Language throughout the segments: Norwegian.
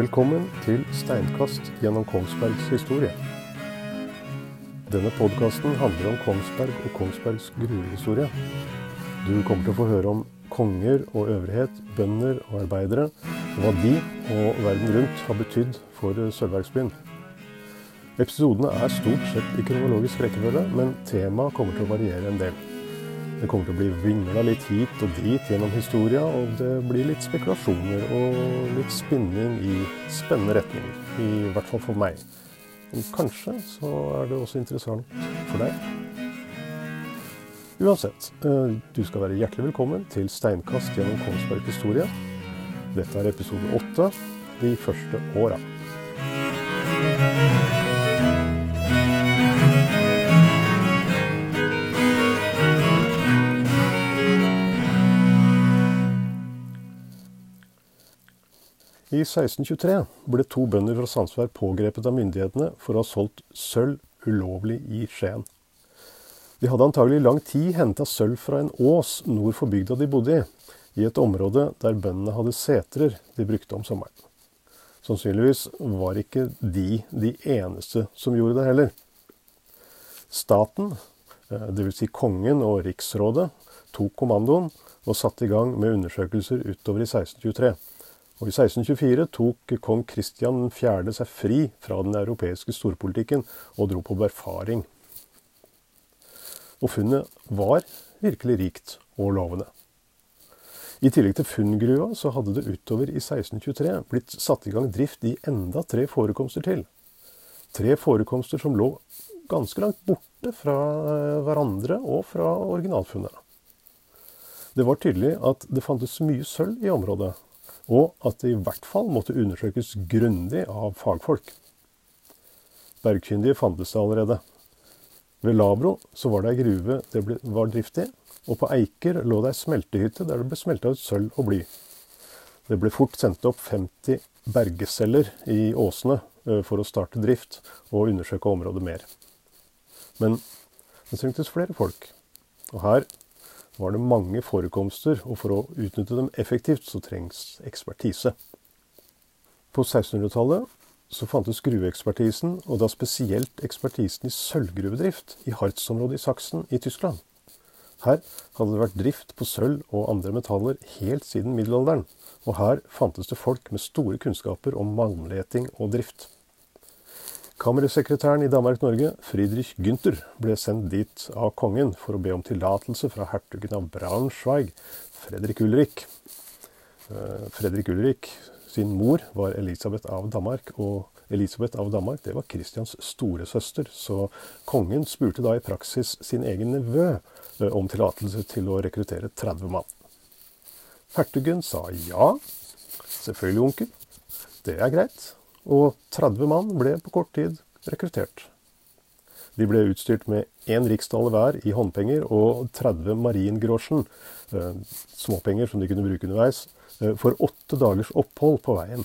Velkommen til Steinkast gjennom Kongsbergs historie. Denne podkasten handler om Kongsberg og Kongsbergs gruvehistorie. Du kommer til å få høre om konger og øvrighet, bønder og arbeidere, og hva de og verden rundt har betydd for sølvverksbyen. Episodene er stort sett i kronologisk rekkefølge, men temaet kommer til å variere en del. Det kommer til å bli vingla litt hit og dit gjennom historia, og det blir litt spekulasjoner og litt spinning i spennende retninger. I hvert fall for meg. Og kanskje så er det også interessant for deg. Uansett, eh, du skal være hjertelig velkommen til Steinkast gjennom Kongsberg historie. Dette er episode åtte, de første åra. I 1623 ble to bønder fra Sandsvær pågrepet av myndighetene for å ha solgt sølv ulovlig i Skien. De hadde antagelig i lang tid henta sølv fra en ås nord for bygda de bodde i, i et område der bøndene hadde setrer de brukte om sommeren. Sannsynligvis var ikke de de eneste som gjorde det heller. Staten, eh, dvs. Si kongen og riksrådet, tok kommandoen og satte i gang med undersøkelser utover i 1623. Og I 1624 tok kong Kristian 4. seg fri fra den europeiske storpolitikken og dro på befaring. Og funnet var virkelig rikt og lovende. I tillegg til funngruva så hadde det utover i 1623 blitt satt i gang drift i enda tre forekomster til. Tre forekomster som lå ganske langt borte fra eh, hverandre og fra originalfunnet. Det var tydelig at det fantes mye sølv i området, og at det i hvert fall måtte undersøkes grundig av fagfolk. Bergkyndige fantes det allerede. Ved Labro så var det ei gruve det ble, var drift i, og på Eiker lå det ei smeltehytte der det ble smelta ut sølv og bly. Det ble fort sendt opp 50 bergeceller i åsene for å starte drift og undersøke området mer. Men det trengtes flere folk. Og her var det mange forekomster, og for å utnytte dem effektivt så trengs ekspertise. På 1600-tallet så fantes gruveekspertisen, og da spesielt ekspertisen i sølvgruvedrift i Harz-området i Saksen i Tyskland. Her hadde det vært drift på sølv og andre metaller helt siden middelalderen, og her fantes det folk med store kunnskaper om malmleting og drift. Kammersekretæren i Danmark-Norge, Friedrich Günther, ble sendt dit av kongen for å be om tillatelse fra hertugen av Braunschweig, Fredrik Ulrik. Eh, Fredrik Ulrik sin mor var Elisabeth av Danmark, og Elisabeth av Danmark det var Kristians storesøster, så kongen spurte da i praksis sin egen nevø eh, om tillatelse til å rekruttere 30 mann. Hertugen sa ja. Selvfølgelig, onkel. Det er greit og 30 mann ble på kort tid rekruttert. De ble utstyrt med én riksdaler hver i håndpenger og 30 maringrosjen, eh, småpenger som de kunne bruke underveis, eh, for åtte dagers opphold på veien.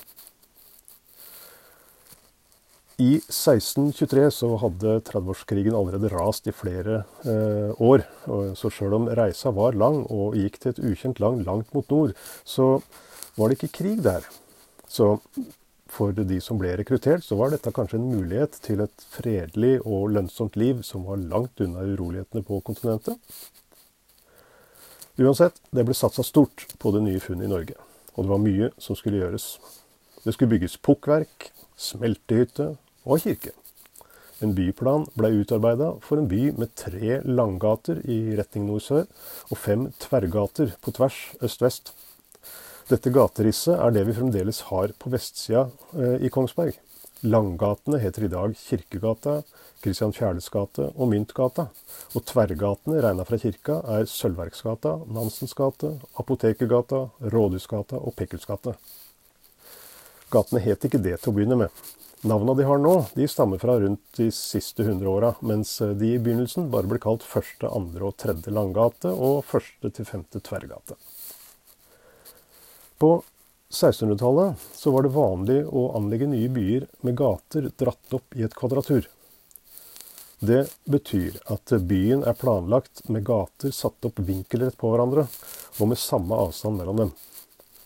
I 1623 så hadde 30-årskrigen allerede rast i flere eh, år. Så sjøl om reisa var lang og gikk til et ukjent land langt mot nord, så var det ikke krig der. Så for de som ble rekruttert, så var dette kanskje en mulighet til et fredelig og lønnsomt liv som var langt unna urolighetene på kontinentet. Uansett, det ble satsa stort på det nye funnet i Norge, og det var mye som skulle gjøres. Det skulle bygges pukkverk, smeltehytte og kirke. En byplan ble utarbeida for en by med tre langgater i retning nord-sør og fem tverrgater på tvers øst-vest. Dette gaterisset er det vi fremdeles har på vestsida eh, i Kongsberg. Langgatene heter i dag Kirkegata, Christian Fjærles gate og Myntgata. Og tverrgatene regna fra kirka er Sølvverksgata, Nansens gate, Apotekergata, Rådhusgata og Pekkelsgate. Gatene het ikke det til å begynne med. Navna de har nå, de stammer fra rundt de siste hundre åra, mens de i begynnelsen bare ble kalt første, andre og tredje langgate og første til femte tverrgate. På 1600-tallet så var det vanlig å anlegge nye byer med gater dratt opp i et kvadratur. Det betyr at byen er planlagt med gater satt opp vinkelrett på hverandre, og med samme avstand mellom dem.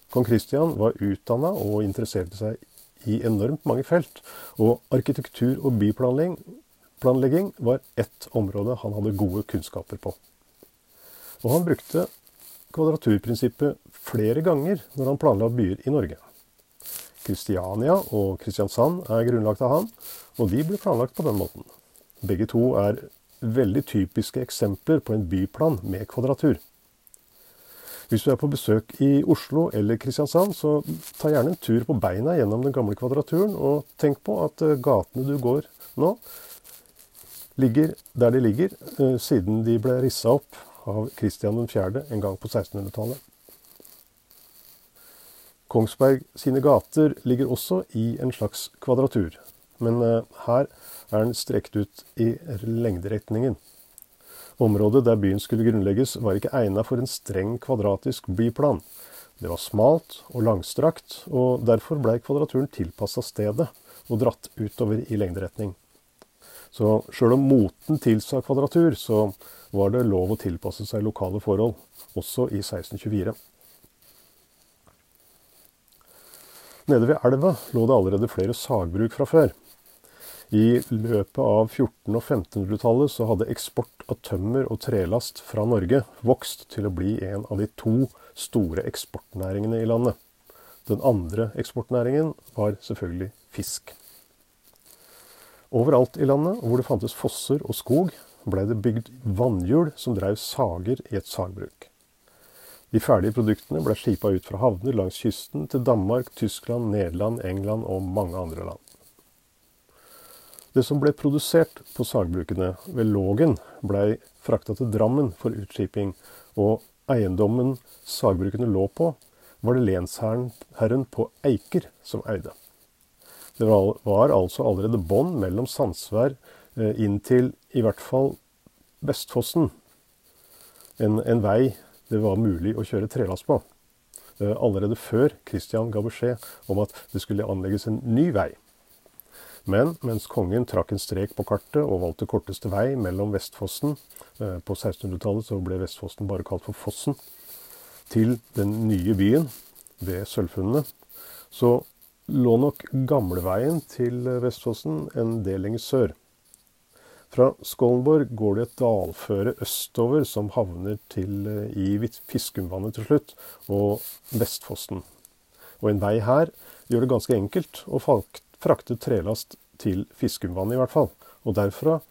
Kong Kristian var utdanna og interesserte seg i enormt mange felt, og arkitektur og byplanlegging var ett område han hadde gode kunnskaper på. Og han brukte kvadraturprinsippet flere ganger når han planla byer i Norge. Kristiania og Kristiansand er grunnlagt av han, og de ble planlagt på den måten. Begge to er veldig typiske eksempler på en byplan med kvadratur. Hvis du er på besøk i Oslo eller Kristiansand, så ta gjerne en tur på beina gjennom den gamle kvadraturen, og tenk på at eh, gatene du går nå, ligger der de ligger, eh, siden de ble rissa opp av Kristian 4. en gang på 1600-tallet. Kongsberg sine gater ligger også i en slags kvadratur, men eh, her er den strekt ut i lengderetningen. Området der byen skulle grunnlegges, var ikke egnet for en streng kvadratisk byplan. Det var smalt og langstrakt, og derfor blei kvadraturen tilpassa stedet og dratt utover i lengderetning. Så sjøl om moten tilsa kvadratur, så var det lov å tilpasse seg lokale forhold, også i 1624. Nede ved elva lå det allerede flere sagbruk fra før. I løpet av 1400- og 1500-tallet så hadde eksport av tømmer og trelast fra Norge vokst til å bli en av de to store eksportnæringene i landet. Den andre eksportnæringen var selvfølgelig fisk. Overalt i landet hvor det fantes fosser og skog, blei det bygd vannhjul som drev sager i et sagbruk. De ferdige produktene ble skipa ut fra havner langs kysten til Danmark, Tyskland, Nederland, England og mange andre land. Det som ble produsert på sagbrukene ved Lågen, blei frakta til Drammen for utskiping, og eiendommen sagbrukene lå på, var det lensherren på Eiker som eide. Det var altså allerede bånd mellom Sandsvær eh, inn til i hvert fall Vestfossen. En, en, vei det var mulig å kjøre trelast på. Eh, allerede før Christian ga beskjed om at det skulle anlegges en ny vei. Men mens kongen trakk en strek på kartet og valgte korteste vei mellom Vestfossen eh, På 1600-tallet så ble Vestfossen bare kalt for Fossen. Til den nye byen ved Sølvfunnene. Så lå nok gamleveien til Vestfossen en del lenger sør. Fra Skålenborg går det et dalføre østover som havner til, eh, i Fiskumvannet til slutt, og Vestfossen. Og en vei her gjør det ganske enkelt å frakte trelast til Fiskumvannet, i hvert fall. Og derfra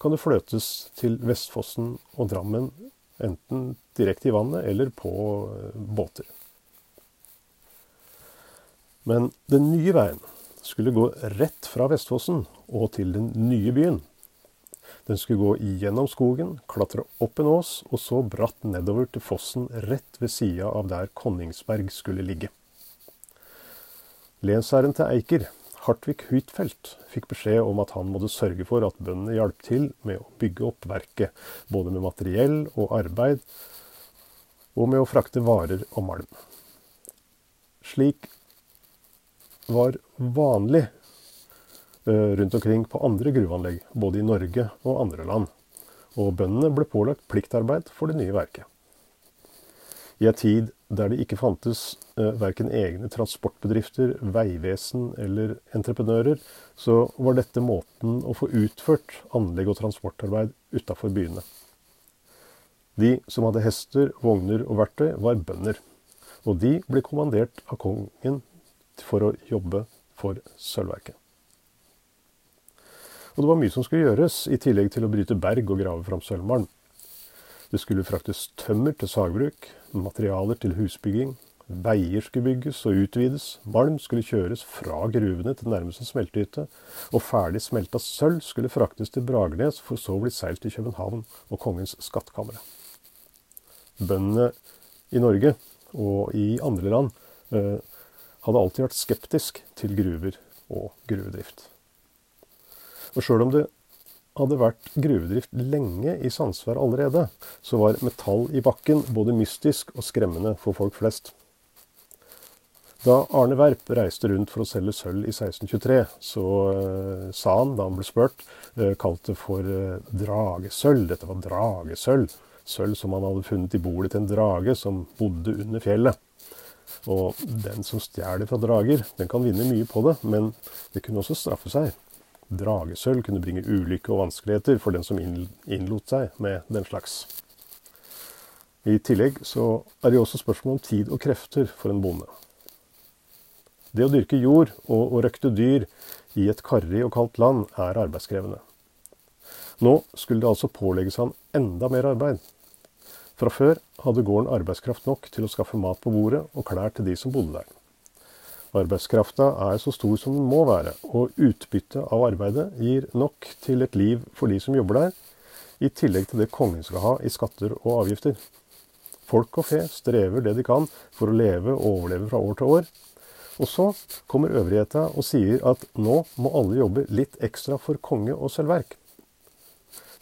kan det fløtes til Vestfossen og Drammen, enten direkte i vannet eller på eh, båter. Men den nye veien skulle gå rett fra Vestfossen og til den nye byen. Den skulle gå gjennom skogen, klatre opp en ås, og så bratt nedover til fossen rett ved sida av der Konningsberg skulle ligge. Lensherren til Eiker Hartvig Huitfeldt fikk beskjed om at han måtte sørge for at bøndene hjalp til med å bygge opp verket, både med materiell og arbeid, og med å frakte varer og malm. Slik var vanlig eh, rundt omkring på andre gruveanlegg, både i Norge og andre land. Og bøndene ble pålagt pliktarbeid for det nye verket. I en tid der det ikke fantes eh, verken egne transportbedrifter, veivesen eller entreprenører, så var dette måten å få utført anlegg og transportarbeid utafor byene. De som hadde hester, vogner og verktøy, var bønder. Og de ble kommandert av kongen for å jobbe for sølvverket. Og det var mye som skulle gjøres, i tillegg til å bryte berg og grave fram sølvmalm. Det skulle fraktes tømmer til sagbruk, materialer til husbygging, veier skulle bygges og utvides, malm skulle kjøres fra gruvene til nærmeste smeltehytte, og ferdig smelta sølv skulle fraktes til Bragernes for så å bli seilt til København og kongens skattkamre. Bøndene i Norge og i andre land eh, hadde alltid vært skeptisk til gruver og gruvedrift. Og sjøl om det hadde vært gruvedrift lenge i Sandsvær allerede, så var metall i bakken både mystisk og skremmende for folk flest. Da Arne Werp reiste rundt for å selge sølv i 1623, så uh, sa han, da han ble spurt, uh, kalt for uh, dragesølv. Dette var dragesølv. Sølv som han hadde funnet i bordet til en drage som bodde under fjellet. Og den som stjeler fra drager, den kan vinne mye på det, men det kunne også straffe seg. Dragesølv kunne bringe ulykke og vanskeligheter for den som innlot seg med den slags. I tillegg så er det også spørsmål om tid og krefter for en bonde. Det å dyrke jord og, og røkte dyr i et karrig og kaldt land er arbeidskrevende. Nå skulle det altså pålegges han enda mer arbeid. Fra før hadde gården arbeidskraft nok til å skaffe mat på bordet og klær til de som bodde der. Arbeidskrafta er så stor som den må være, og utbyttet av arbeidet gir nok til et liv for de som jobber der, i tillegg til det kongen skal ha i skatter og avgifter. Folk og fe strever det de kan for å leve og overleve fra år til år. Og så kommer øvrigheta og sier at nå må alle jobbe litt ekstra for konge og sølvverk.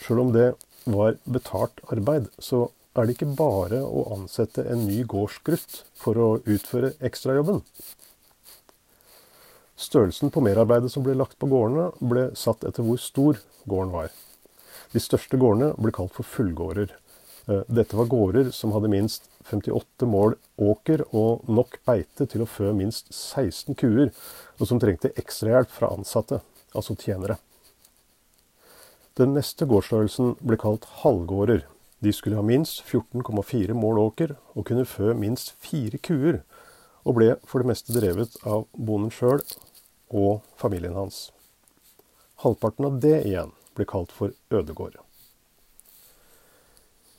Sjøl om det var betalt arbeid, så er det ikke bare å ansette en ny gårdsgrutt for å utføre ekstrajobben. Størrelsen på merarbeidet som ble lagt på gårdene, ble satt etter hvor stor gården var. De største gårdene ble kalt for fullgårder. Eh, dette var gårder som hadde minst 58 mål åker og nok beite til å fø minst 16 kuer, og som trengte ekstrahjelp fra ansatte, altså tjenere. Den neste gårdsstørrelsen ble kalt halvgårder. De skulle ha minst 14,4 mål åker og kunne fø minst fire kuer, og ble for det meste drevet av bonden sjøl og familien hans. Halvparten av det igjen ble kalt for ødegård.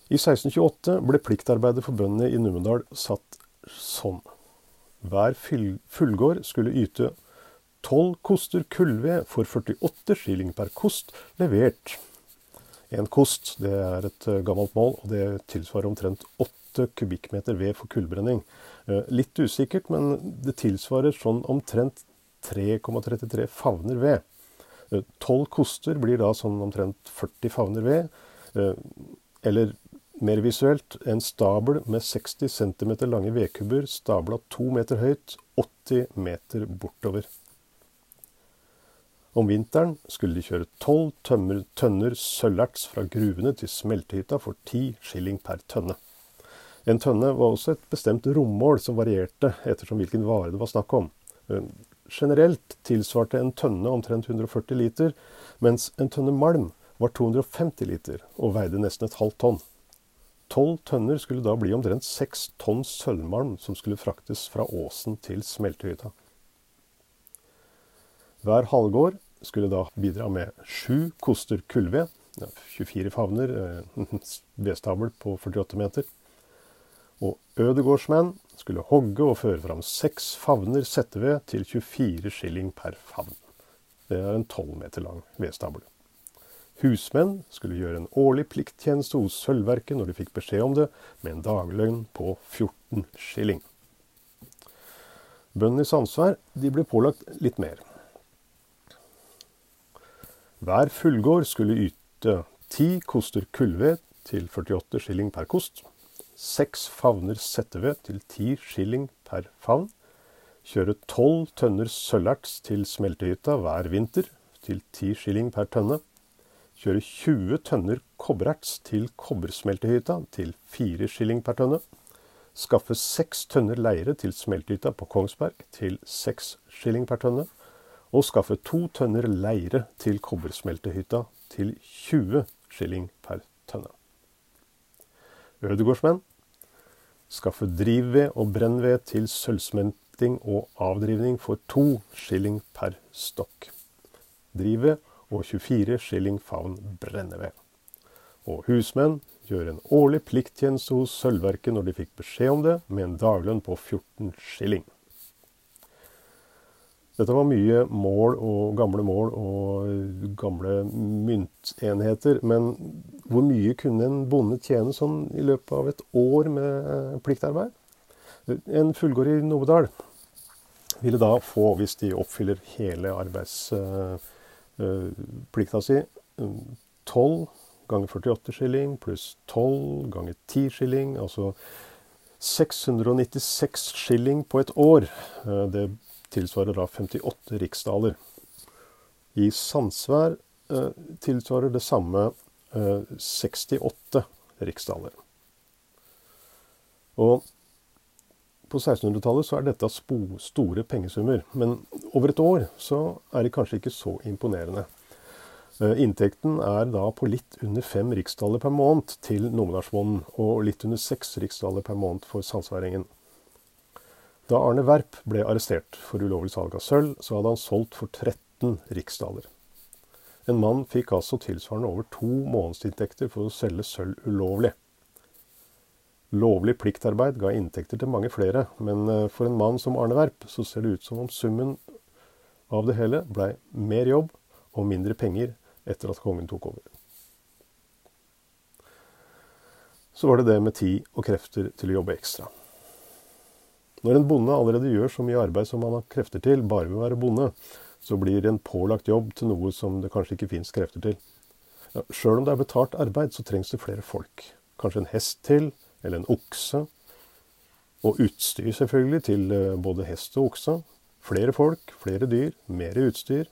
I 1628 ble pliktarbeidet for bøndene i Numedal satt sånn. Hver fullgård skulle yte Tolv koster kullved for 48 skilling per kost levert. En kost det er et eh, gammelt mål, og det tilsvarer omtrent 8 kubikkmeter ved for kullbrenning. Eh, litt usikkert, men det tilsvarer sånn omtrent 3,33 favner ved. Eh, tolv koster blir da sånn omtrent 40 favner ved. Eller mer visuelt, en stabel med 60 cm lange vedkubber stabla to meter høyt, 80 meter bortover. Om vinteren skulle de kjøre tolv tønner sølverts fra gruvene til smeltehytta for ti skilling per tønne. En tønne var også et bestemt rommål som varierte ettersom hvilken vare det var snakk om. Generelt tilsvarte en tønne omtrent 140 liter, mens en tønne malm var 250 liter og veide nesten et halvt tonn. Tolv tønner skulle da bli omtrent seks tonn sølvmalm som skulle fraktes fra åsen til smeltehytta. Hver halvgård skulle da bidra med sju koster kullved, 24 favner, eh, vedstabel på 48 meter. Og ødegårdsmenn skulle hogge og føre fram seks favner setteved til 24 skilling per favn. Det er en 12 meter lang vedstabel. Husmenn skulle gjøre en årlig plikttjeneste hos Sølvverket når de fikk beskjed om det, med en dagløgn på 14 skilling. Bøndene i Sandsvær ble pålagt litt mer. Hver fullgård skulle yte ti koster kullved til 48 skilling per kost, seks favner setteved til ti skilling per favn, kjøre tolv tønner sølverts til smeltehytta hver vinter til ti skilling per tønne, kjøre 20 tønner kobbererts til kobbersmeltehytta til fire skilling per tønne, skaffe seks tønner leire til smeltehytta på Kongsberg til seks skilling per tønne, og skaffe to tønner leire til kobbersmeltehytta til 20 skilling per tønne. Ødegårdsmenn skaffe drivved og brennved til sølvsmelting og avdrivning for to skilling per stokk. Drivved og 24 skilling favn brenneved. Og husmenn gjør en årlig plikttjeneste hos Sølvverket når de fikk beskjed om det, med en daglønn på 14 skilling. Dette var mye mål og gamle mål og gamle myntenheter. Men hvor mye kunne en bonde tjene sånn i løpet av et år med pliktarbeid? En fullgård i Novedal ville da få, hvis de oppfyller hele arbeidsplikta si, 12 ganger 48 skilling pluss 12 ganger 10 skilling, altså 696 skilling på et år. Det tilsvarer da 58 riksdaler. I Sandsvær eh, tilsvarer det samme eh, 68 riksdaler. Og på 1600-tallet så er dette store pengesummer. Men over et år så er det kanskje ikke så imponerende. Eh, inntekten er da på litt under fem riksdaler per måned til nominasjonen, og litt under seks riksdaler per måned for sandsværingen. Da Arne Werp ble arrestert for ulovlig salg av sølv, så hadde han solgt for 13 riksdaler. En mann fikk altså tilsvarende over to månedsinntekter for å selge sølv ulovlig. Lovlig pliktarbeid ga inntekter til mange flere, men eh, for en mann som Arne Werp så ser det ut som om summen av det hele blei mer jobb og mindre penger etter at kongen tok over. Så var det det med tid og krefter til å jobbe ekstra. Når en bonde allerede gjør så mye arbeid som han har krefter til bare ved å være bonde, så blir en pålagt jobb til noe som det kanskje ikke fins krefter til. Ja, Sjøl om det er betalt arbeid, så trengs det flere folk. Kanskje en hest til, eller en okse. Og utstyr, selvfølgelig, til eh, både hest og okse. Flere folk, flere dyr, mer utstyr.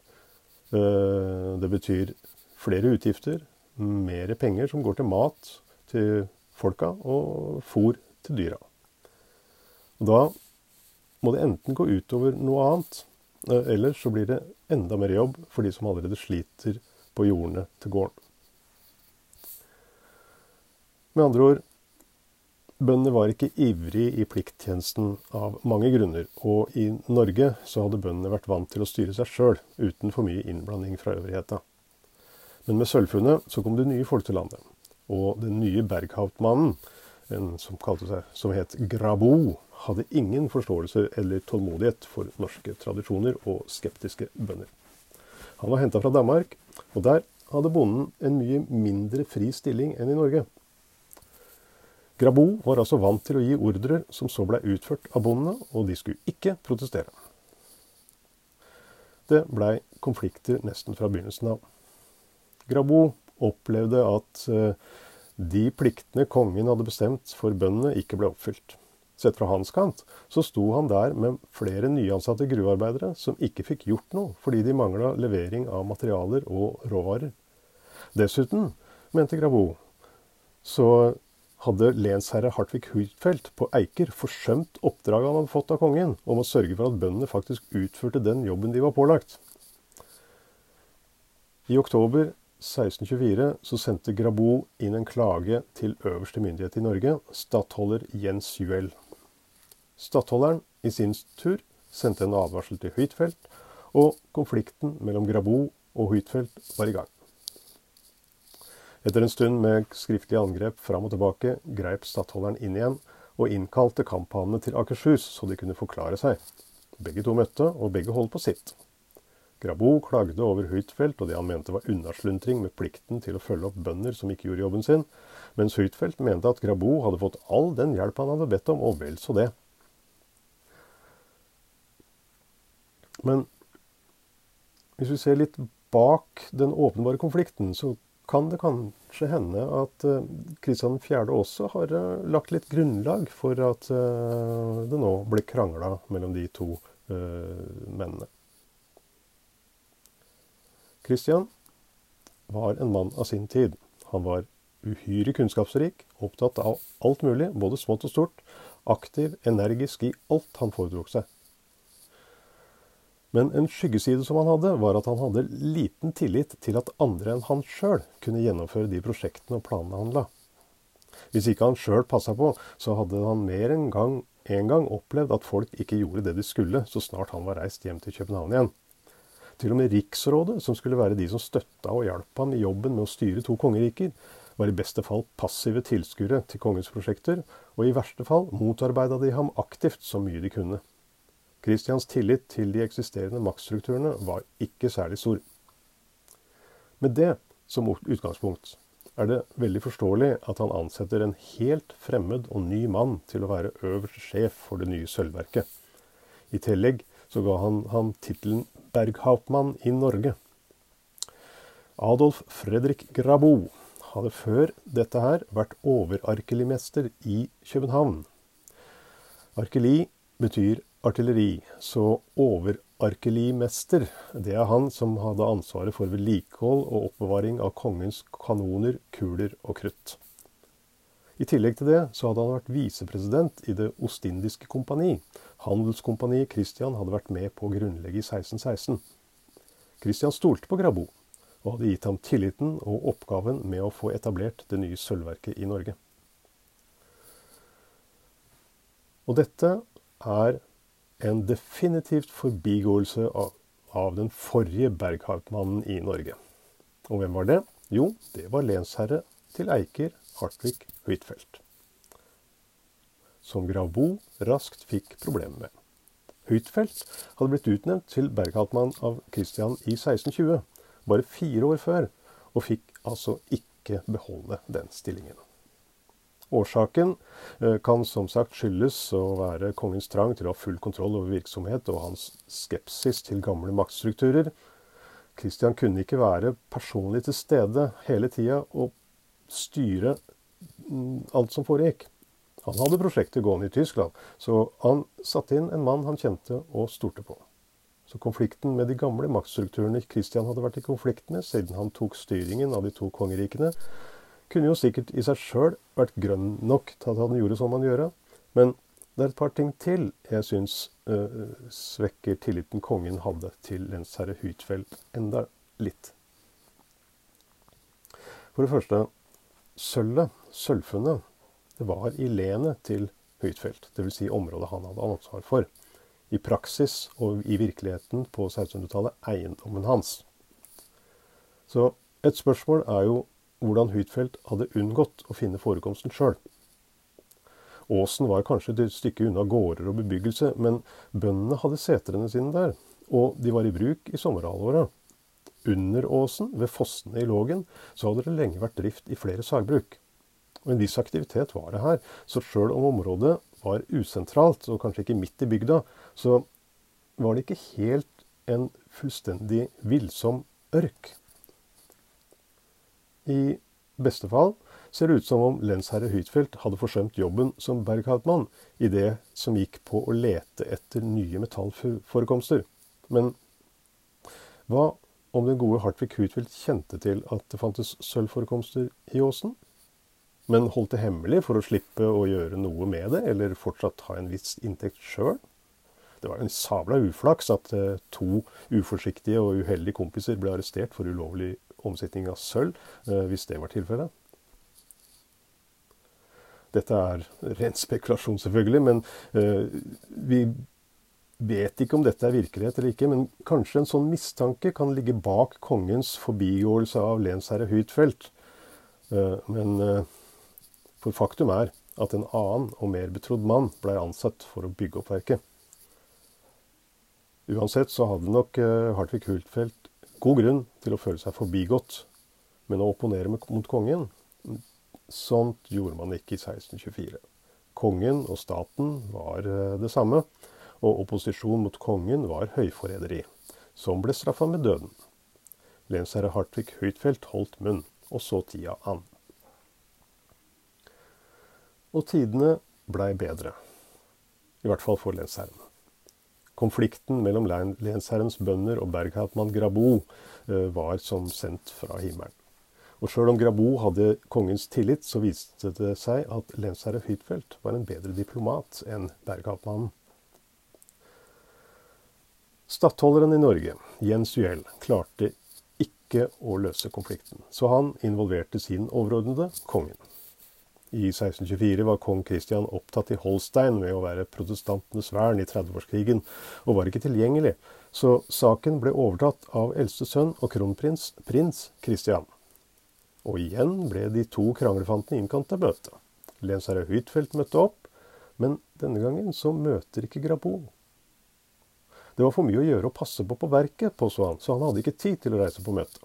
Eh, det betyr flere utgifter, mer penger som går til mat til folka, og fôr til dyra. Da må det enten gå utover noe annet, eh, eller så blir det enda mer jobb for de som allerede sliter på jordene til gården. Med andre ord, Bøndene var ikke ivrig i plikttjenesten av mange grunner, og i Norge så hadde bøndene vært vant til å styre seg sjøl, uten for mye innblanding fra øvrigheta. Men med sølvfunnet så kom det nye folk til landet, og den nye Berghauptmannen, som, seg, som het Grabo, hadde ingen forståelse eller tålmodighet for norske tradisjoner og skeptiske bønder. Han var henta fra Danmark, og der hadde bonden en mye mindre fri stilling enn i Norge. Grabo var altså vant til å gi ordrer som så blei utført av bondene, og de skulle ikke protestere. Det blei konflikter nesten fra begynnelsen av. Grabo opplevde at eh, de pliktene kongen hadde bestemt for bøndene, ikke ble oppfylt. Sett fra hans kant så sto han der med flere nyansatte gruvearbeidere som ikke fikk gjort noe fordi de mangla levering av materialer og råvarer. Dessuten, mente Grabo, så hadde lensherre Hartvig Huitfeldt på Eiker forsømt oppdraget han hadde fått av kongen om å sørge for at bøndene faktisk utførte den jobben de var pålagt. I oktober 1624 så sendte Grabo inn en klage til øverste myndighet i Norge, stattholder Jens Juel. Stattholderen i sin tur sendte en advarsel til Huitfeldt, og konflikten mellom Grabo og Huitfeldt var i gang. Etter en stund med skriftlige angrep fram og tilbake greip stattholderen inn igjen og innkalte kamphanene til Akershus så de kunne forklare seg. Begge to møtte, og begge holdt på sitt. Grabo klagde over Huitfeldt og det han mente var unnasluntring med plikten til å følge opp bønder som ikke gjorde jobben sin, mens Huitfeldt mente at Grabo hadde fått all den hjelp han hadde bedt om, og vel så det. Men hvis vi ser litt bak den åpenbare konflikten, så kan det kanskje hende at Kristian uh, 4. også har uh, lagt litt grunnlag for at uh, det nå ble krangla mellom de to mennene. Kristian var en mann av sin tid. Han var uhyre kunnskapsrik, opptatt av alt mulig, både smått og stort, aktiv, energisk i alt han foretok seg. Men en skyggeside som han hadde, var at han hadde liten tillit til at andre enn han sjøl kunne gjennomføre de prosjektene og planene han la. Hvis ikke han sjøl passa på, så hadde han mer enn gang, en gang opplevd at folk ikke gjorde det de skulle så snart han var reist hjem til København igjen. Til og med Riksrådet, som skulle være de som støtta og hjalp ham i jobben med å styre to kongeriker, var i beste fall passive tilskuere til kongens prosjekter, og i verste fall motarbeida de ham aktivt så mye de kunne. Kristians tillit til de eksisterende maktstrukturene var ikke særlig stor. Med det som utgangspunkt er det veldig forståelig at han ansetter en helt fremmed og ny mann til å være øverste sjef for det nye sølvverket. I tillegg så ga han ham tittelen Berghauptmann i Norge. Adolf Fredrik Grabo hadde før dette her vært overarkelimester i København. Arkeli betyr artilleri, så overarkelimester, det er han som hadde ansvaret for vedlikehold og oppbevaring av kongens kanoner, kuler og krutt. I tillegg til det så hadde han vært visepresident i Det ostindiske kompani. Handelskompaniet Christian hadde vært med på å grunnlegge i 1616. Christian stolte på Grabo, og hadde gitt ham tilliten og oppgaven med å få etablert det nye sølvverket i Norge. Og dette er en definitivt forbigåelse av, av den forrige Berghauptmannen i Norge. Og hvem var det? Jo, det var lensherre til Eiker Hartvig Huitfeldt. Som Gravbo raskt fikk problemer med. Huitfeldt hadde blitt utnevnt til berghauptmann av Christian i 1620, bare fire år før, og fikk altså ikke beholde den stillingen. Årsaken eh, kan som sagt skyldes å være kongens trang til å ha full kontroll over virksomhet og hans skepsis til gamle maktstrukturer. Kristian kunne ikke være personlig til stede hele tida og styre mm, alt som foregikk. Han hadde prosjektet gående i Tyskland, så han satte inn en mann han kjente og stolte på. Så konflikten med de gamle maktstrukturene Kristian hadde vært i konflikt med siden han tok styringen av de to kongerikene, kunne jo sikkert i seg sjøl vært grønn nok til at han gjorde som han gjør. Men det er et par ting til jeg syns uh, svekker tilliten kongen hadde til lensherre Huitfeldt enda litt. For det første, sølvet, sølvfunnet, det var i lenet til Huitfeldt. Dvs. Si området han hadde ansvar for. I praksis og i virkeligheten på 1600-tallet eiendommen hans. Så et spørsmål er jo hvordan Huitfeldt hadde unngått å finne forekomsten sjøl. Åsen var kanskje et stykke unna gårder og bebyggelse, men bøndene hadde setrene sine der, og de var i bruk i sommerhalvåret. Under åsen, ved fossene i Lågen, så hadde det lenge vært drift i flere sagbruk. Og En viss aktivitet var det her, så sjøl om området var usentralt, og kanskje ikke midt i bygda, så var det ikke helt en fullstendig villsom ørk. I beste fall ser det ut som om lensherre Huitfeldt hadde forsømt jobben som berghauptmann i det som gikk på å lete etter nye metallforekomster. Men hva om den gode Hartvig Huitfeldt kjente til at det fantes sølvforekomster i åsen? Men holdt det hemmelig for å slippe å gjøre noe med det, eller fortsatt ha en viss inntekt sjøl? Det var en sabla uflaks at eh, to uforsiktige og uheldige kompiser ble arrestert for ulovlig omsetning av sølv, eh, hvis det var tilfellet. Dette er ren spekulasjon, selvfølgelig, men uh, vi vet ikke om dette er virkelighet eller ikke. Men kanskje en sånn mistanke kan ligge bak kongens forbigåelse av lensherre Huitfeldt. Uh, men for faktum er at en annen og mer betrodd mann blei ansatt for å bygge opp verket. Uansett så hadde nok Hartvig Huitfeldt god grunn til å føle seg forbigått, men å opponere mot kongen Sånt gjorde man ikke i 1624. Kongen og staten var eh, det samme, og opposisjon mot kongen var høyforræderi, som ble straffa med døden. Lensherre Hartvig Høytfelt holdt munn, og så tida an. Og tidene blei bedre. I hvert fall for lensherren. Konflikten mellom lensherrens bønder og berghauptmann Grabo eh, var som sendt fra himmelen. Og sjøl om Grabo hadde kongens tillit, så viste det seg at lensherre Huitfeldt var en bedre diplomat enn berghauptmannen. Stattholderen i Norge, Jens Juel, klarte ikke å løse konflikten, så han involverte sin overordnede, kongen. I 1624 var kong Kristian opptatt i Holstein med å være protestantenes vern i 30-årskrigen, og var ikke tilgjengelig, så saken ble overtatt av eldste sønn og kronprins prins Kristian. Og igjen ble de to kranglefantene innkalt til møte. Lensherre Huitfeldt møtte opp, men denne gangen så møter ikke Grabo. Det var for mye å gjøre å passe på på verket, påstod han, så han hadde ikke tid til å reise på møte.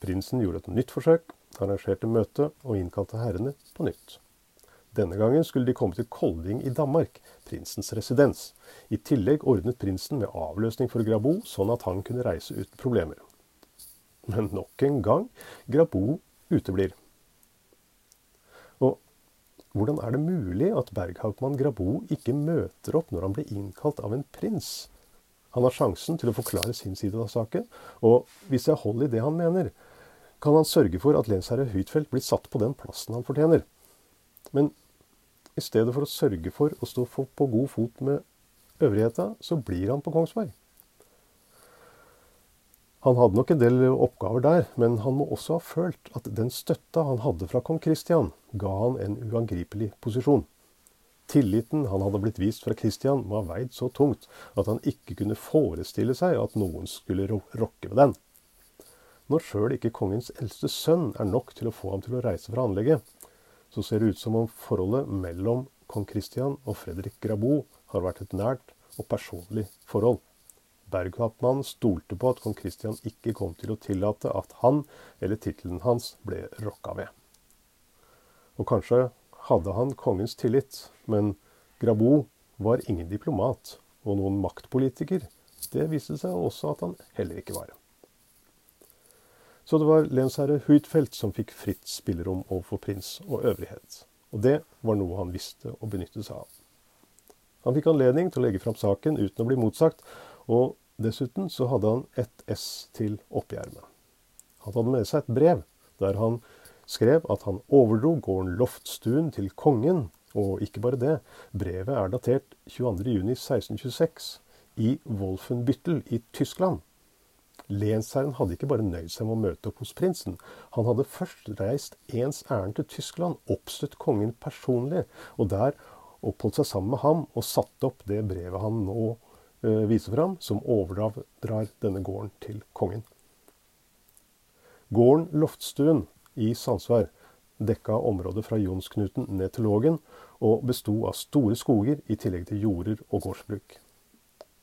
Prinsen gjorde et nytt forsøk, arrangerte møte og innkalte herrene på nytt. Denne gangen skulle de komme til Kolding i Danmark, prinsens residens. I tillegg ordnet prinsen med avløsning for Grabo, sånn at han kunne reise uten problemer. Men nok en gang Grabo uteblir. Og hvordan er det mulig at Berghaugmann Grabo ikke møter opp når han blir innkalt av en prins? Han har sjansen til å forklare sin side av saken, og hvis jeg holder i det han mener, kan han sørge for at lensherre Huitfeldt blir satt på den plassen han fortjener. Men i stedet for å sørge for å stå på god fot med øvrigheta, så blir han på Kongsberg. Han hadde nok en del oppgaver der, men han må også ha følt at den støtta han hadde fra kong Kristian, ga han en uangripelig posisjon. Tilliten han hadde blitt vist fra Kristian, må ha veid så tungt at han ikke kunne forestille seg at noen skulle rokke ved den. Når sjøl ikke kongens eldste sønn er nok til å få ham til å reise fra anlegget, så ser det ut som om forholdet mellom kong Kristian og Fredrik Grabo har vært et nært og personlig forhold. Berghatmannen stolte på at kong Kristian ikke kom til å tillate at han eller tittelen hans ble rokka ved. Og kanskje hadde han kongens tillit, men Grabo var ingen diplomat og noen maktpolitiker. Det viste seg også at han heller ikke var. Så det var lensherre Huitfeldt som fikk fritt spillerom overfor prins og øvrighet. Og det var noe han visste å benytte seg av. Han fikk anledning til å legge fram saken uten å bli motsagt, og Dessuten så hadde han ett S til oppgjerdet. Han hadde med seg et brev der han skrev at han overdro gården Loftstuen til kongen. Og ikke bare det, brevet er datert 22.6.1626 i Wolfenbüttel i Tyskland. Lensherren hadde ikke bare nøyd seg med å møte opp hos prinsen. Han hadde først reist ens ærend til Tyskland, oppstøtt kongen personlig, og der oppholdt seg sammen med ham og satte opp det brevet han nå Eh, viser fram, som overdrar denne gården til kongen. Gården Loftstuen i Sandsvær dekka området fra Jonsknuten ned til Lågen, og besto av store skoger i tillegg til jorder og gårdsbruk.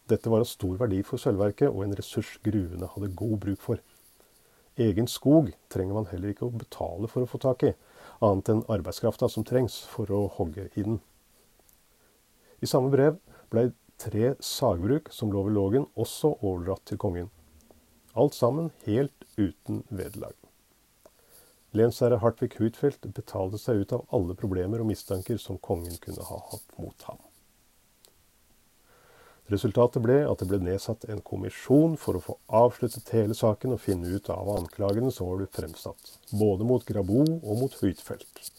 Dette var av stor verdi for sølvverket, og en ressurs gruvene hadde god bruk for. Egen skog trenger man heller ikke å betale for å få tak i, annet enn arbeidskrafta som trengs for å hogge i den. I samme brev blei tre sagbruk som lå ved Lågen, også overdratt til kongen. Alt sammen helt uten vederlag. Lensherre Hartvig Huitfeldt betalte seg ut av alle problemer og mistanker som kongen kunne ha hatt mot ham. Resultatet ble at det ble nedsatt en kommisjon for å få avsluttet hele saken og finne ut av anklagene som var blitt fremsatt, både mot Grabo og mot Huitfeldt.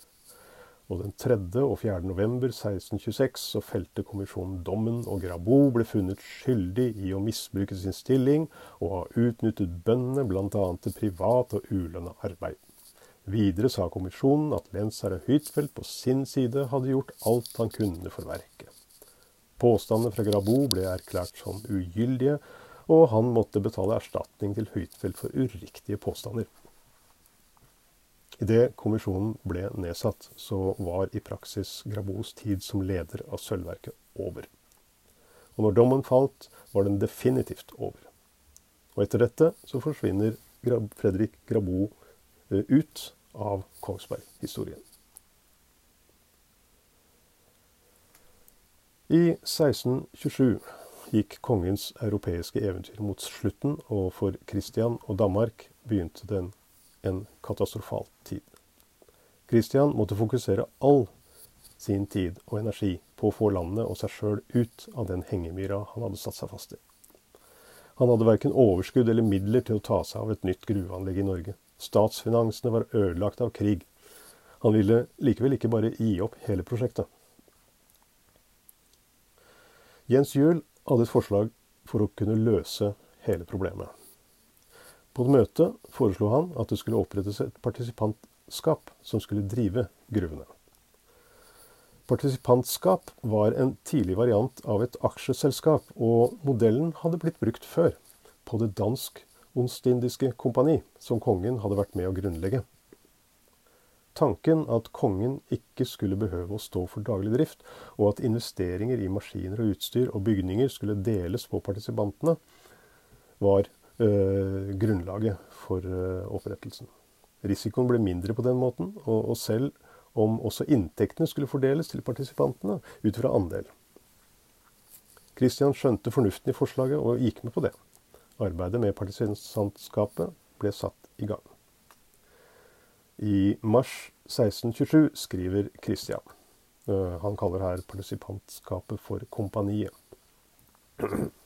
Og den 3. og 4. november 1626 så felte kommisjonen dommen, og Grabo ble funnet skyldig i å misbruke sin stilling og ha utnyttet bøndene bl.a. til privat og ulønna arbeid. Videre sa kommisjonen at lensherre Huitfeldt på sin side hadde gjort alt han kunne for verket. Påstandene fra Grabo ble erklært som ugyldige, og han måtte betale erstatning til Huitfeldt for uriktige påstander. Idet kommisjonen ble nedsatt, så var i praksis Grabos tid som leder av Sølvverket over. Og når dommen falt, var den definitivt over. Og etter dette så forsvinner Fredrik Grabo eh, ut av Kongsberg-historien. I 1627 gikk kongens europeiske eventyr mot slutten, og for Kristian og Danmark begynte den en katastrofal tid. Kristian måtte fokusere all sin tid og energi på å få landet og seg sjøl ut av den hengemyra han hadde satt seg fast i. Han hadde verken overskudd eller midler til å ta seg av et nytt gruveanlegg i Norge. Statsfinansene var ødelagt av krig. Han ville likevel ikke bare gi opp hele prosjektet. Jens Juel hadde et forslag for å kunne løse hele problemet. På et møte foreslo han at det skulle opprettes et partisipantskap som skulle drive gruvene. Partisipantskap var en tidlig variant av et aksjeselskap, og modellen hadde blitt brukt før, på det dansk-onstindiske kompani, som kongen hadde vært med å grunnlegge. Tanken at kongen ikke skulle behøve å stå for daglig drift, og at investeringer i maskiner og utstyr og bygninger skulle deles på partisipantene, var øh, grunnlaget for øh, opprettelsen. Risikoen ble mindre på den måten, og, og, selv om også inntektene skulle fordeles til partisipantene ut fra andel. Kristian skjønte fornuften i forslaget og gikk med på det. Arbeidet med partisipantskapet ble satt i gang. I mars 1627 skriver Kristian. Eh, han kaller her partisipantskapet for Kompaniet.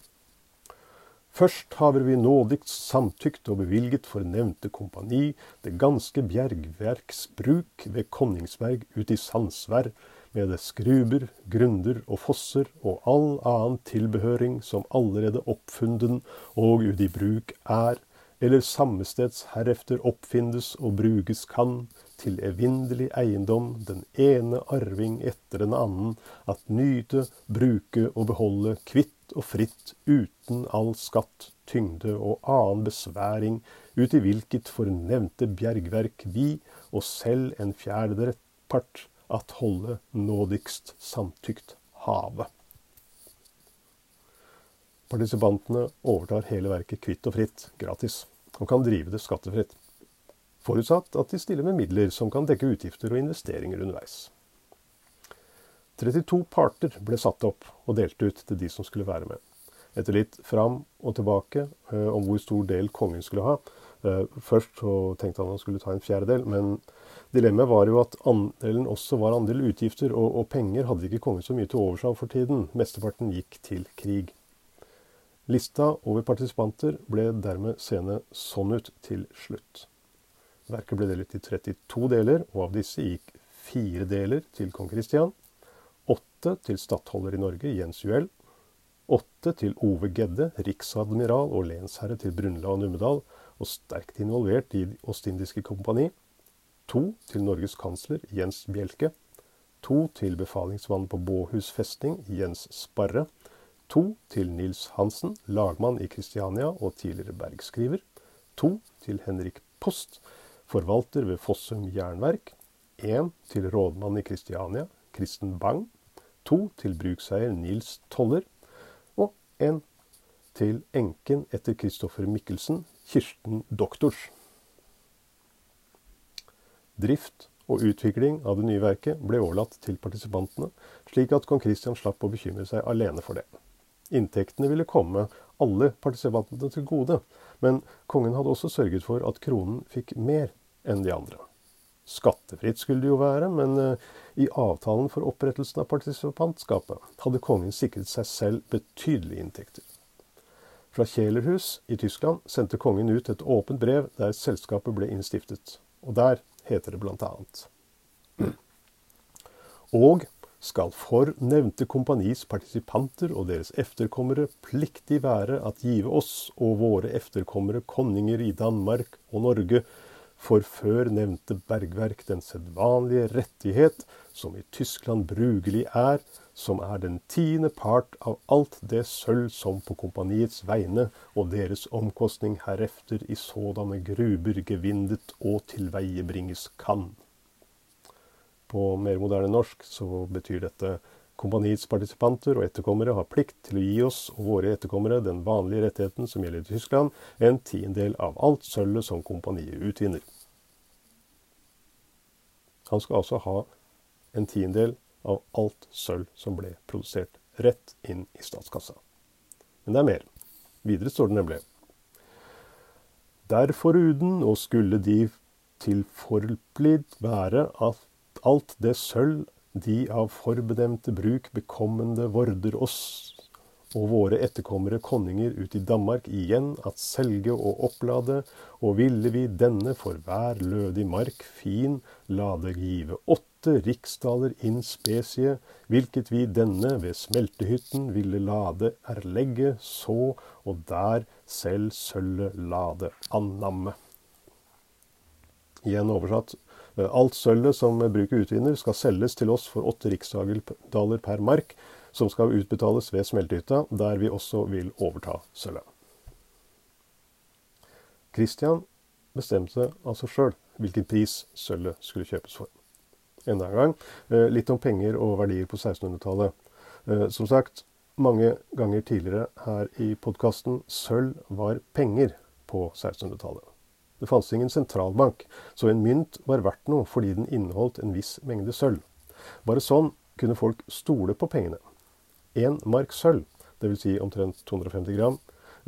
Først haver vi nådigst samtykt og bevilget for nevnte kompani det ganske bjergverks bruk ved Konningsberg ut i Sandsvær, med det skruber, grunder og fosser og all annen tilbehøring som allerede oppfunden og ut i bruk er, eller sammesteds herefter oppfindes og brukes kan, til evinnelig eiendom den ene arving etter den annen, at nyte, bruke og beholde kvitt og fritt uten all skatt, tyngde og annen besværing, ut i hvilket fornevnte bjergverk vi, og selv en fjerdedel part, at holde nådigst samtykt have. Partisipantene overtar hele verket kvitt og fritt, gratis, og kan drive det skattefritt forutsatt at de stiller med midler som kan dekke utgifter og investeringer underveis. 32 parter ble satt opp og delt ut til de som skulle være med. Etter litt fram og tilbake eh, om hvor stor del kongen skulle ha. Eh, først så tenkte han han skulle ta en fjerdedel, men dilemmaet var jo at andelen også var andel utgifter, og, og penger hadde ikke kongen så mye til overs av for tiden. Mesteparten gikk til krig. Lista over partisipanter ble dermed seende sånn ut til slutt. Verket ble delt i 32 deler, og av disse gikk fire deler til kong Kristian, åtte til stattholder i Norge, Jens Juel, åtte til Ove Gedde, riksadmiral og lensherre til Brunla og Numedal, og sterkt involvert i Ostindiske kompani, to til Norges kansler, Jens Bjelke, to til befalingsmannen på Båhus festning, Jens Sparre, to til Nils Hansen, lagmann i Kristiania og tidligere bergskriver, to til Henrik Post, forvalter ved Fossum jernverk, én til rådmann i Kristiania, Kristen Bang, to til brukseier Nils Toller, og en til enken etter Kristoffer Mikkelsen, Kirsten Doktors. Drift og utvikling av det nye verket ble overlatt til partisipantene, slik at kong Kristian slapp å bekymre seg alene for det. Inntektene ville komme alle partisipantene til gode, men kongen hadde også sørget for at kronen fikk mer enn de andre. Skattefritt skulle det jo være, men eh, i avtalen for opprettelsen av partisipantskapet hadde kongen sikret seg selv betydelige inntekter. Fra Kjelerhus i Tyskland sendte kongen ut et åpent brev der selskapet ble innstiftet. Og der heter det annet Og skal for nevnte kompanis partisipanter og deres efterkommere pliktig være at give oss og våre efterkommere konninger i Danmark og Norge for før nevnte bergverk den sedvanlige rettighet, som i Tyskland brugelig er, som er den tiende part av alt det sølv som på kompaniets vegne og deres omkostning herefter i sådanne gruber gevindet og tilveiebringes kan. På mer moderne norsk så betyr dette Kompaniets partisipanter og etterkommere har plikt til å gi oss og våre etterkommere den vanlige rettigheten som gjelder i Tyskland, en tiendedel av alt sølvet som kompaniet utvinner. Han skal altså ha en tiendedel av alt sølv som ble produsert, rett inn i statskassa. Men det er mer. Videre står det nemlig Derforuden og skulle de til forplikt være at alt det sølv de av forbedemte bruk bekommende vorder oss og våre etterkommere konninger ut i Danmark igjen at selge og opplade, og ville vi denne for hver lødig mark fin lade give åtte riksdaler in specie, hvilket vi denne ved smeltehytten ville lade erlegge så, og der selv sølvet lade annamme. Igjen oversatt. Alt sølvet som bruket utvinner, skal selges til oss for åtte riksdaler per mark, som skal utbetales ved smeltehytta, der vi også vil overta sølvet. Christian bestemte altså sjøl hvilken pris sølvet skulle kjøpes for. Enda en gang eh, litt om penger og verdier på 1600-tallet. Eh, som sagt, mange ganger tidligere her i podkasten, sølv var penger på 1600-tallet. Det fantes ingen sentralbank, så en mynt var verdt noe fordi den inneholdt en viss mengde sølv. Bare sånn kunne folk stole på pengene. Én mark sølv, dvs. Si omtrent 250 gram,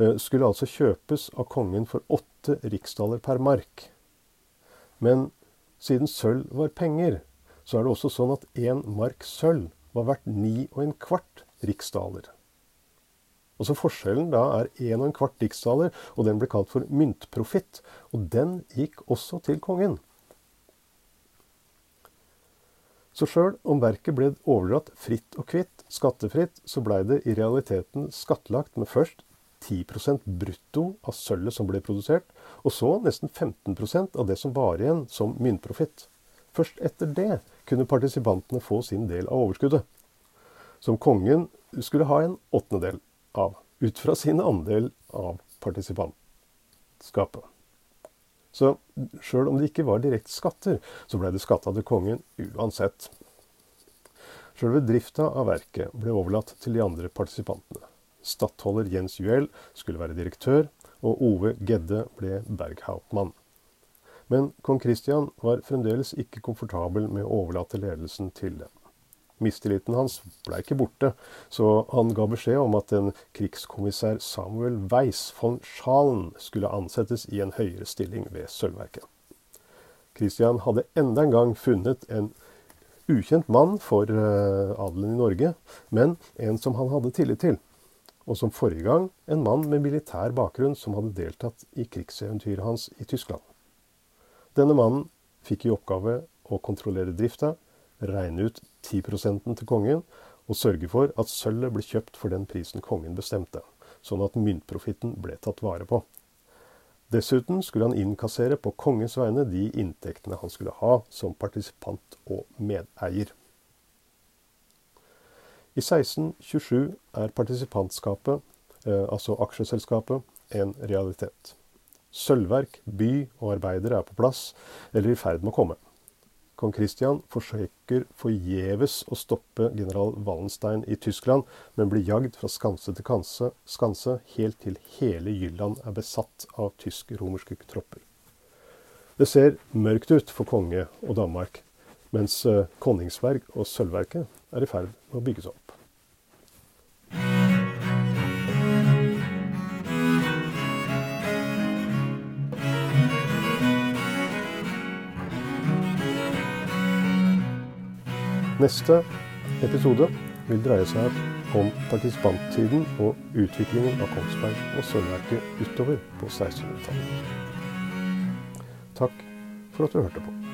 eh, skulle altså kjøpes av kongen for åtte riksdaler per mark. Men siden sølv var penger, så er det også sånn at én mark sølv var verdt ni og en kvart riksdaler. Altså Forskjellen da er en og en kvart riksdaler, og den ble kalt for myntprofitt. Og den gikk også til kongen. Så sjøl om verket ble overdratt fritt og kvitt, skattefritt, så blei det i realiteten skattlagt med først 10% brutto av sølvet som ble produsert, og så nesten 15% av det som var igjen som myntprofitt. Først etter det kunne partisipantene få sin del av overskuddet, som kongen skulle ha en åttendedel av, ut fra sin andel av partisipantskapet. Så sjøl om det ikke var direkte skatter, så blei det skatta til kongen uansett. Sjølve drifta av verket ble overlatt til de andre partisipantene. Stattholder Jens Juel skulle være direktør, og Ove Gedde ble berghauptmann. Men kong Kristian var fremdeles ikke komfortabel med å overlate ledelsen til dem. Mistilliten hans ble ikke borte, så han ga beskjed om at en krigskommissær Samuel Weiss von Schalen skulle ansettes i en høyere stilling ved sølvverket. Kristian hadde enda en gang funnet en ukjent mann for uh, adelen i Norge, men en som han hadde tillit til. Og som forrige gang en mann med militær bakgrunn som hadde deltatt i krigseventyret hans i Tyskland. Denne mannen fikk i oppgave å kontrollere drifta, regne ut 10% til kongen og sørge for at sølvet ble kjøpt for den prisen kongen bestemte, sånn at myntprofitten ble tatt vare på. Dessuten skulle han innkassere på kongens vegne de inntektene han skulle ha som partisipant og medeier. I 1627 er partisipantskapet, eh, altså aksjeselskapet, en realitet. Sølvverk, by og arbeidere er på plass eller i ferd med å komme. Kong Kristian forsøker forgjeves å stoppe general Wallenstein i Tyskland, men blir jagd fra skanse til kanse, skanse helt til hele Jylland er besatt av tysk-romerske tropper. Det ser mørkt ut for konge og Danmark, mens eh, Konningsberg og Sølvverket er i ferd med å bygges opp. Neste episode vil dreie seg om partisipanttiden og utviklingen av Kongsberg og Sølvverket utover på 1600-tallet. Takk for at du hørte på.